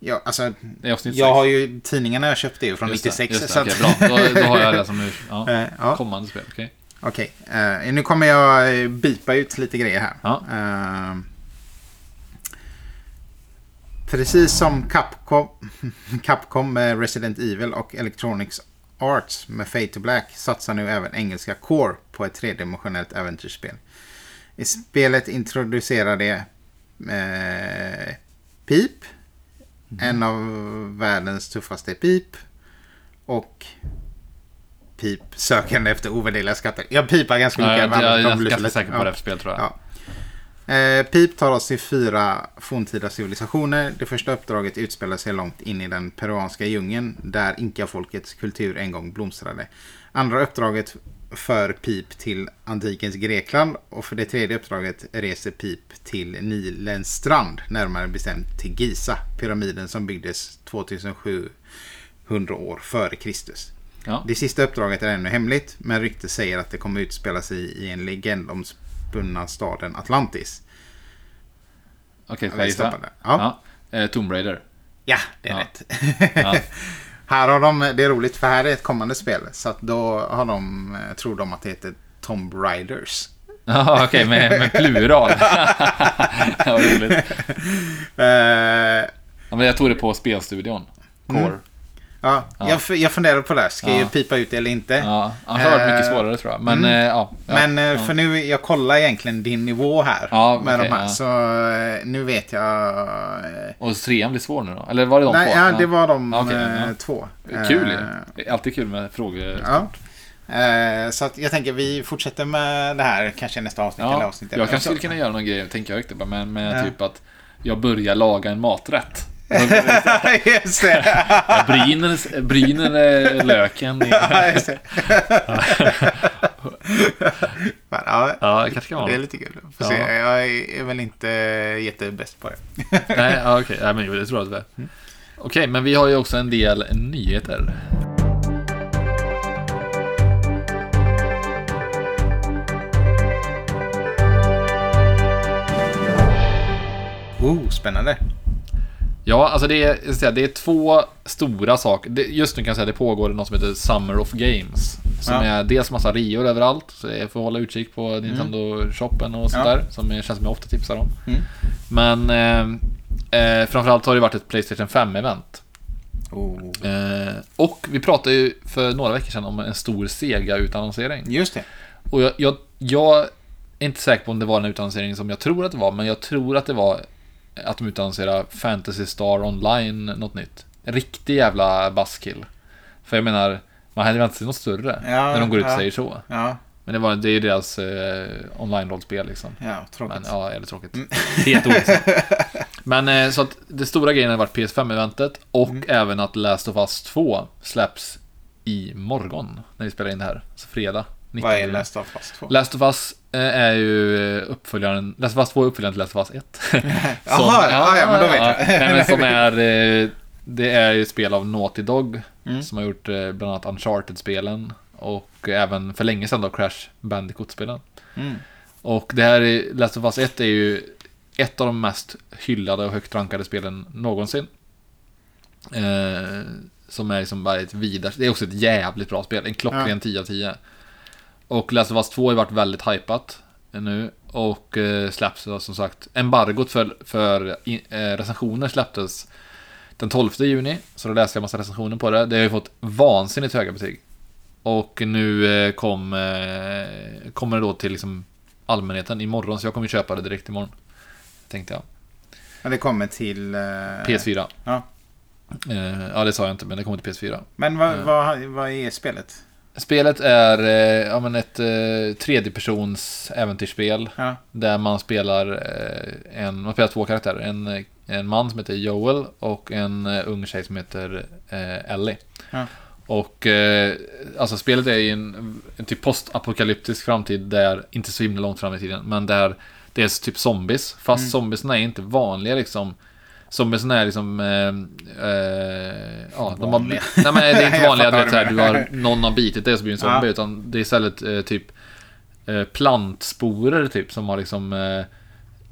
Ja, alltså, Det jag har ju tidningarna jag köpte ju från Just det, 96. Just det, så okej, att- bra. Då, då har jag det som ur, ja. Eh, ja. kommande spel. Okej. Okej, eh, nu kommer jag eh, bipa ut lite grejer här. Ja. Eh, precis som Capcom, Capcom med Resident Evil och Electronics Arts med Fade to Black satsar nu även engelska Core på ett tredimensionellt äventyrsspel. I spelet introducerar det eh, Pip, en av världens tuffaste pip och Pip sökande efter ovärderliga skatter. Jag pipar ganska Ja, mycket. jag, men jag, de jag är ganska säker på ja. det för spel tror jag. Ja. Eh, Pip tar oss till fyra forntida civilisationer. Det första uppdraget utspelar sig långt in i den peruanska djungeln där inkafolkets kultur en gång blomstrade. Andra uppdraget för Pip till antikens Grekland och för det tredje uppdraget reser Pip till Nilens strand, närmare bestämt till Giza, pyramiden som byggdes 2700 år före Kristus. Ja. Det sista uppdraget är ännu hemligt, men ryktet säger att det kommer utspela sig i en legendomspunna staden Atlantis. Okej, ska Jag gissa? Ja. Ja. Eh, Tomb Raider. Ja, det är Ja. rätt. Ja. här har de, det är roligt för här är ett kommande spel. Så att då har de, eh, tror de att det heter Tomb Raiders. Ja, okej, med, med plural. Vad roligt. Eh, Ja, men jag tog det på spelstudion. Core. Mm. Ja, Ja. Jag, jag funderar på det här. Ska Ja. jag pipa ut det eller inte? Ja, han har varit mycket Eh, svårare tror jag. Men, mm. eh, ja, ja. Men eh, ja. för nu, jag kollar egentligen din nivå här. Ja, med okej, de här. ja. Så nu vet jag... Och trean blir svår nu då? Eller var det de Nej, två? ja, det var de Ja, ja. två. Kul ju. Det är alltid kul med frågor. Ja. Så att jag tänker vi fortsätter med det här kanske nästa avsnitt eller Ja, avsnitt. jag kanske skulle kunna göra någon grej, tänker jag högt, bara, men med Ja. typ att jag börjar laga en maträtt. Just det. Jag bryner, bryner löken. I, Ja, just det. Men, ja, ja, det kanske kan vara det är lite kul. Får Ja. se. Jag är väl inte jättebäst på det. Nej, ja, okej. Nej, men det tror jag att det är. Mm. Okej, men vi har ju också en del nyheter. Oh, spännande. Ja, alltså det är, säga, det är två stora saker. Just nu kan jag säga att det pågår något som heter Summer of Games. Som Ja. är dels massa rior överallt. Så jag får hålla utkik på Nintendo-shoppen och Mm. Ja. sådär. Som känns som jag ofta tipsar om. Mm. Men eh, eh, framförallt har det varit ett Playstation 5-event. Oh. Eh, och vi pratade ju för några veckor sedan om en stor Sega-utannonsering. Just det. Och jag, jag, jag är inte säker på om det var en utannonsering som jag tror att det var, men jag tror att det var att de utannonserade Fantasy Star Online, något nytt. En riktig jävla buzzkill. För jag menar, man hade väntat sig något större Ja, när de går ut och säger så. Ja, Men det, var, det är ju deras eh, online-rollspel liksom. ja tråkigt. Men ja, jävligt tråkigt. Helt ointressant. Men eh, så att det stora grejen har varit PS5-eventet och Mm. även att Last of Us 2 släpps i morgon när vi spelar in det här. Så fredag. 19 Vad är. Last of Us 2? Last of Us eh, är ju eh, uppföljaren, Last of Us 2 är uppföljaren till Last of Us 1. Jaha, ja, ja, men då vet jag. Nej, men som är, eh, det är ju spel av Naughty Dog, Mm. som har gjort bland annat Uncharted-spelen och även för länge sedan då Crash Bandicoot-spelen. Mm. Och det här, är, Last of Us 1 är ju ett av de mest hyllade och högt rankade spelen någonsin. Eh, som är liksom bara ett vidare, det är också ett jävligt bra spel, en klockren 10 av 10. Och Last of Us 2 har ju varit väldigt hypat nu och eh, släpps som sagt. Embargot för, för eh, recensioner släpptes den 12 juni, så då läste jag massa recensioner på det. Det har ju fått vansinnigt höga betyg. Och nu eh, kom, eh, kommer det då till liksom allmänheten imorgon, så jag kommer köpa det direkt imorgon. Tänkte jag. Ja, det kommer till... eh, PS4. Ja. Eh, ja, det sa jag inte, men det kommer till PS4. Men vad, Ja. vad, vad är spelet? Spelet är eh, ja, men ett eh, tredjepersons äventyrsspel. Ja. Där man spelar eh, en, man spelar två karaktärer. En, en man som heter Joel och en eh, ung tjej som heter eh, Ellie. Ja. Och eh, alltså spelet är i en, en typ postapokalyptisk framtid där, inte så himla långt fram i tiden, men där det är typ zombies. Fast Mm. zombiesna är inte vanliga liksom. Zombiesna är liksom, eh, eh, ja, de har, nej men det är inte vanliga, du vet, så här, vad du har, någon har bitit dig så blir en zombie, Ja. utan det är istället eh, typ eh, plantsporer typ som har liksom eh,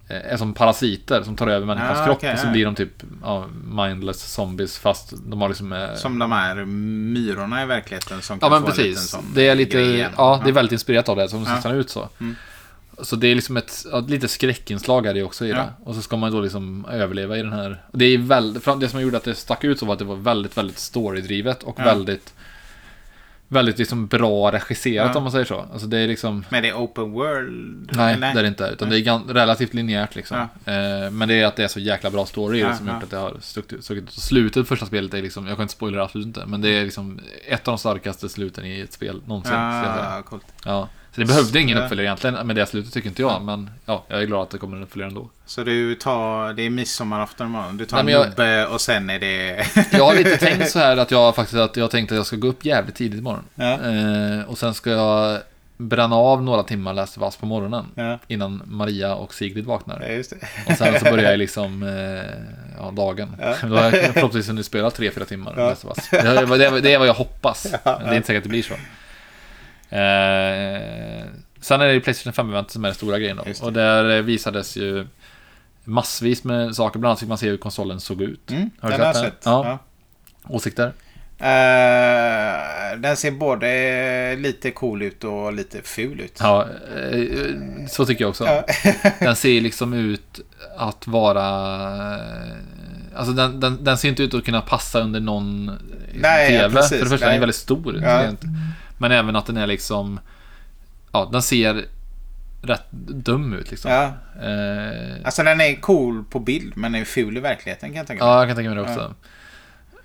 är som parasiter som tar över människans Ja, kropp okej, och så ja. blir de typ ja, mindless zombies fast de har liksom eh, Som de här myrorna i verkligheten som Ja kan men få en liten precis. sån Det är lite, ja, det är väldigt inspirerat av det som Ja. ser ut så. Mm. Så det är liksom ett, ja, lite skräckinslag är det också i Ja. det. Och så ska man då liksom överleva i den här. Det är fram- det som gjorde att det stack ut så var att det var väldigt, väldigt storydrivet och Ja. väldigt väldigt liksom bra regisserat Ja. om man säger så. Alltså det är liksom... Men det är open world? Nej, eller? det är det inte. Utan det är relativt linjärt liksom. Eh, men det är att det är så jäkla bra story Ja, som ja. gjort att det har stuckit ut. Slutet på första spelet är liksom, jag kan inte spoila det absolut inte, men det är liksom ett av de starkaste sluten i ett spel någonsin. säga. Ja, coolt. Ja. Så det behövde ingen Ja. uppföljare egentligen, med det slutet tycker inte jag. Men ja, jag är glad att det kommer en uppföljare ändå. Så du tar, det är midsommarafton imorgon. Du tar Nej, jag- och sen är det... Jag har lite tänkt så här att jag faktiskt att jag tänkte att jag ska gå upp jävligt tidigt imorgon. Ja. Eh, och sen ska jag bränna av några timmar Last of på morgonen. Ja. Innan Maria och Sigrid vaknar. Ja. Och sen så börjar jag liksom eh, ja, dagen. Ja. Då har jag förhoppningsvis hunnit spela 3-4 timmar. Ja. Last of. Det, är- det, det är vad jag hoppas. Ja, Men det är inte säkert att det blir så. Eh, sen är det ju Playstation 5-eventet som är den stora grejen då. Och där eh, visades ju massvis med saker. Bland annat fick man se hur konsolen såg ut. Mm, Har du den sett den? sett. Ja. Ja. Åsikter? Eh, den ser både lite cool ut och lite ful ut. Ja, eh, så tycker jag också. Ja. Den ser liksom ut att vara... Alltså den, den, den ser inte ut att kunna passa under någon Nej, ja, TV. precis. För det första, den Nej. är väldigt stor. Ja. Men även att den är liksom... Ja, den ser rätt dum ut liksom. Ja. Eh, Alltså den är cool på bild men den är ful i verkligheten kan jag tänka mig. ja, jag kan tänka mig det också.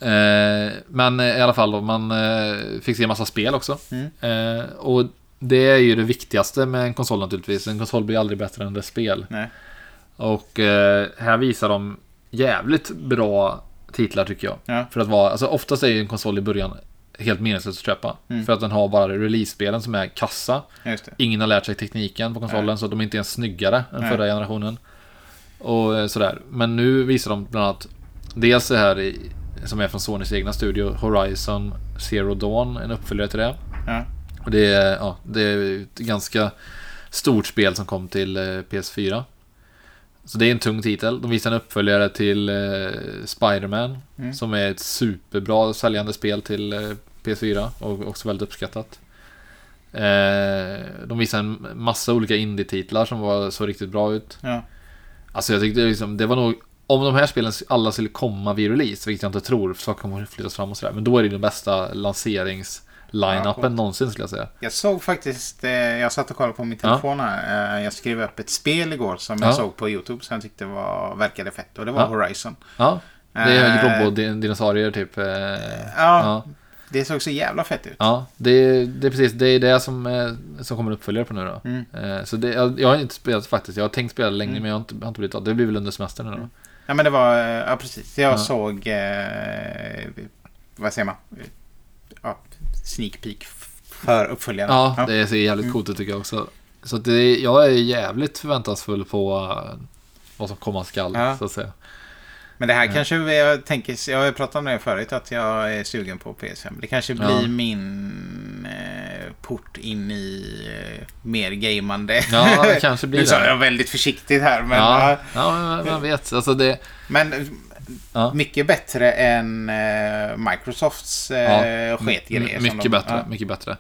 Eh, men i alla fall då, man eh, fick se en massa spel också. Mm. Eh, och det är ju det viktigaste med en konsol naturligtvis. En konsol blir aldrig bättre än dess spel. Nej. Och eh, här visar de jävligt bra titlar tycker jag. Ja. För att vara, alltså oftast är ju en konsol i början helt meningslös att köpa. Mm. För att den har bara release-spelen som är kassa. Ingen har lärt sig tekniken på konsolen Nej. så de är inte ens snyggare än Nej. förra generationen. Och eh, sådär. Men nu visar de bland annat dels det här i, som är från Sonys egna studio, Horizon Zero Dawn, en uppföljare till det. Ja. Och det är, ja, det är ett ganska stort spel som kom till eh, PS4. Så det är en tung titel. De visar en uppföljare till eh, Spider-Man. Mm. Som är ett superbra säljande spel till eh, PS4 och också väldigt uppskattat. Eh, de visar en massa olika indie-titlar som var så riktigt bra ut. Ja. Alltså jag tyckte liksom, det var nog om de här spelen alla skulle komma vid release, vilket jag inte tror, för saker kommer flyttas fram och sådär. Men då är det den bästa lanserings-line-upen Ja, någonsin skulle jag säga. Jag såg faktiskt, eh, jag satt och kollade på min Ja. telefon här. Eh, jag skrev upp ett spel igår som jag Ja. såg på YouTube som jag tyckte var, verkade fett. Och det var Ja. Horizon. Ja, det är Eh, robotdinosaurier typ. eh, Ja, ja. Det såg så jävla fett ut. Ja, det, det är precis det, är det som, eh, som kommer uppföljare på nu då. Mm. Eh, Så det, jag, jag har inte spelat faktiskt, jag har tänkt spela länge Mm. men jag har inte, jag har inte blivit av. Det blir väl under semestern nu då. Ja men det var, eh, ja precis. Jag Ja. såg, eh, vad säger man? Ja, sneak peek för uppföljaren. Ja, det ser jävligt Mm. coolt ut tycker jag också. Så det, jag är jävligt förväntansfull på vad som komma skall, Ja. så att säga. Men det här kanske vi- jag tänker, jag har ju pratat om det förut att jag är sugen på PS5. Det kanske blir Ja. min eh, port in i eh, mer gamande. Ja, det kanske blir nu sa det. jag väldigt försiktigt här men, ja, ja. ja, men man vet. Alltså det, men Ja. mycket bättre än eh, Microsofts eh, sketgrejer. M- som Mycket de- bättre, Ja. mycket bättre.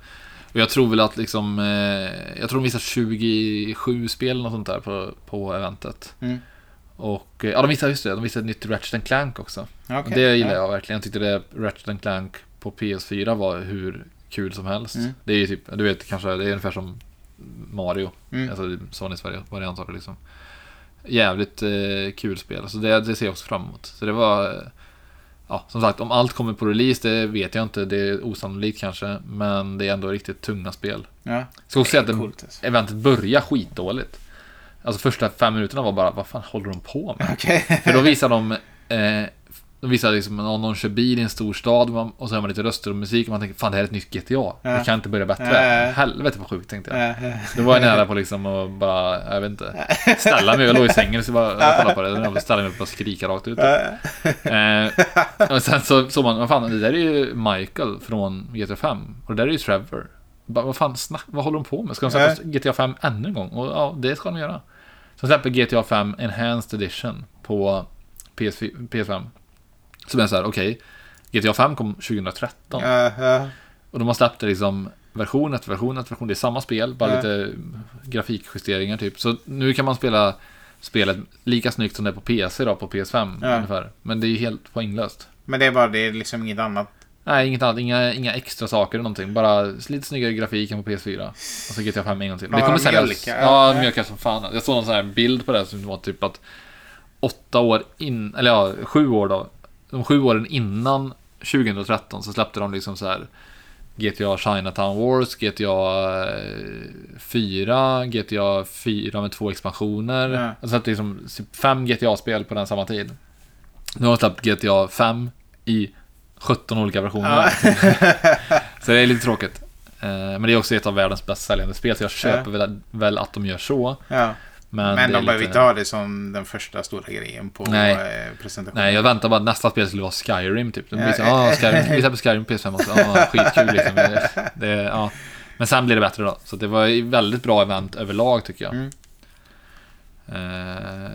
Och jag tror väl att liksom, eh, jag tror de visar 27 spel och sånt där på, på eventet. Mm. Och, eh, ja de visar just det, de visar ett nytt Ratchet Clank också. Och det gillar ja. jag verkligen. Jag tyckte det Ratchet Clank på PS4 var hur kul som helst. Mm. Det är ju typ, du vet kanske, det är ungefär som Mario. Mm. Alltså Sonys variant av det liksom. Jävligt eh, kul spel. Så det, det ser jag också fram emot. Så det var... eh, Ja, som sagt, om allt kommer på release, det vet jag inte. Det är osannolikt kanske. Men det är ändå riktigt tunga spel. Ja. Ska också att det, Coolt, alltså. eventet börjar skitdåligt. Alltså första fem minuterna var bara, vad fan håller de på med? Okej. För då visar de eh, De visar liksom någon, någon kör bil i en stor stad och man- och så hör man lite röster och musik och man tänker fan det här är ett nytt GTA. Ja. Det kan inte börja bättre. Ja. Helvete vad sjukt tänkte jag. Ja. Då var jag nära på liksom att bara, jag vet inte, ställa mig. Jag låg i sängen så bara kolla på det. Jag ställde mig och skrika rakt ut. Eh, och sen så såg man, vad fan, det där är ju Michael från GTA 5. Och det där är ju Trevor. Bara, vad fan, snack, vad håller de på med? Ska de släppa GTA 5 ännu en gång? Och ja, det ska de göra. Så släpper GTA 5 Enhanced Edition på PS, PS5. Som är så här, okej. GTA 5 kom 2013. Ja, ja. Och de har släppt det liksom version efter version efter version. Det är samma spel, bara Ja. lite grafikjusteringar typ. Så nu kan man spela spelet lika snyggt som det är på PC då, på PS5 Ja. ungefär. Men det är ju helt poänglöst. Men det är bara det är liksom inget annat Nej, inget annat. Inga, inga extra saker eller någonting. Bara lite snyggare grafik än på PS4. Och så GTA 5 en gång till. Det kommer säljas. mjölkar. Ja, mjölkar som fan. Jag såg någon sån här bild på det som var typ att åtta år in, eller ja, sju år då. De sju åren innan 2013 så släppte de liksom så här GTA Chinatown Wars, GTA eh, 4, GTA 4 med två expansioner. Ja. Jag släppte liksom fem GTA-spel på den samma tid. Nu har de släppt GTA 5 i 17 olika versioner. så det är lite tråkigt. Eh, Men det är också ett av världens bäst säljande spel, så jag köper väl, väl att de gör så. Ja. Men, Men de behöver lite- inte ha det som den första stora grejen på Nej. eh, presentationen. Nej, jag väntar bara att nästa spel skulle vara Skyrim typ. De Ja. visar, ah, Skyrim, vi släpper Skyrim på PS5 också. Ah, skitkul liksom. Det, ja. Men sen blir det bättre då. Så det var ett väldigt bra event överlag tycker jag. Mm. Eh,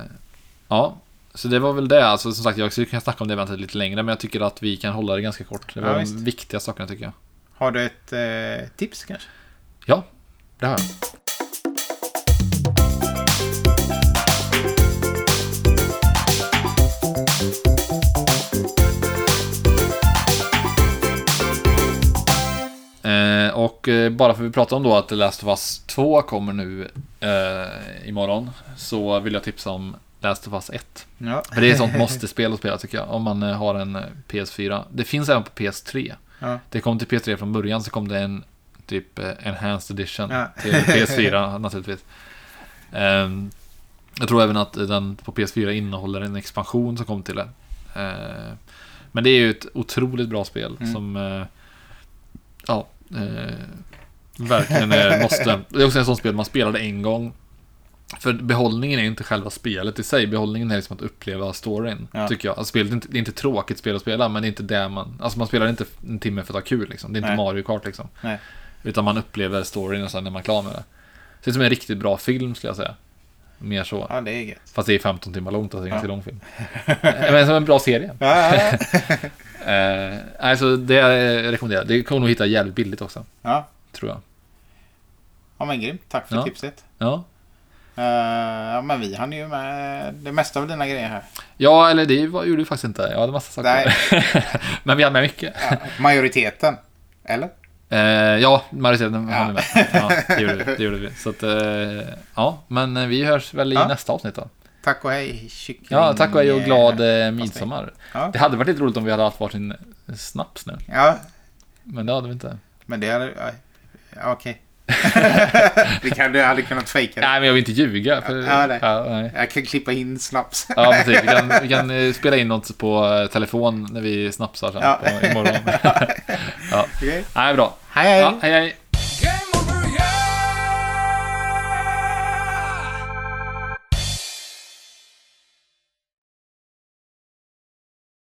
ja, så det var väl det. Alltså, som sagt, jag skulle kunna snacka om det eventet lite längre, men jag tycker att vi kan hålla det ganska kort. Det var Ja, de visst. viktiga sakerna tycker jag. Har du ett eh, tips kanske? Ja, det har jag. Eh, och eh, bara för att vi pratar om då att The Last of Us 2 kommer nu eh, imorgon så vill jag tipsa om Last of Us 1. Ja. För det är ett sånt måste-spel att spela tycker jag, om man eh, har en eh, PS4. Det finns även på PS3. Ja. Det kom till PS3 från början, så kom det en typ eh, Enhanced Edition Ja. till PS4 naturligtvis. Ehm, jag tror även att den på PS4 innehåller en expansion som kom till det. Eh, men det är ju ett otroligt bra spel Mm. som eh, ja, eh, verkligen måste. Det är också en sån spel man spelade en gång. För behållningen är inte själva spelet i sig, behållningen är liksom att uppleva storyn, Ja. tycker jag. Alltså, spelet är inte, det är inte tråkigt spel att spela, men det är inte det man... Alltså man spelar inte en timme för att ha kul liksom. Det är inte Nej. Mario Kart liksom. Nej. Utan man upplever storyn och sen är man klar med det. Det är som en riktigt bra film skulle jag säga. Mer så. ja, det är gött. Fast det är 15 timmar långt, alltså det är en Ja. ganska lång film. Eh, Men som en bra serie. Ja, ja, Eh, alltså det jag rekommenderar. Det kommer nog hitta jävligt billigt också, ja. tror jag. ja, men grymt. Tack för Ja. tipset. Ja. Ja, men vi hann ju med det mesta av dina grejer här. Ja, eller det var, gjorde vi faktiskt inte. Jag hade massa saker. Men vi hade med mycket. Ja, majoriteten. Eller? Eh, ja, majoriteten Ja. hann med. Ja, det gjorde vi. Det gjorde vi. Så att, eh, ja, men vi hörs väl i Ja. nästa avsnitt då. Tack och hej, kyckling. Ja, tack och hej och glad eh, midsommar. Ja. Det hade varit lite roligt om vi hade haft varsin snaps nu. Ja, Men det hade vi inte. men det hade... ja, Ja, Vi kan, du hade kunnat fejka det. Nej, men jag vill inte ljuga. För, Ja, nej. ja, nej. Jag kan klippa in snaps. Ja, precis. Vi kan, vi kan eh, spela in något på eh, telefon när vi snapsar sen Ja. på, imorgon. ja. Okej. Nej, bra. Hej, hej. Ja, hej, hej.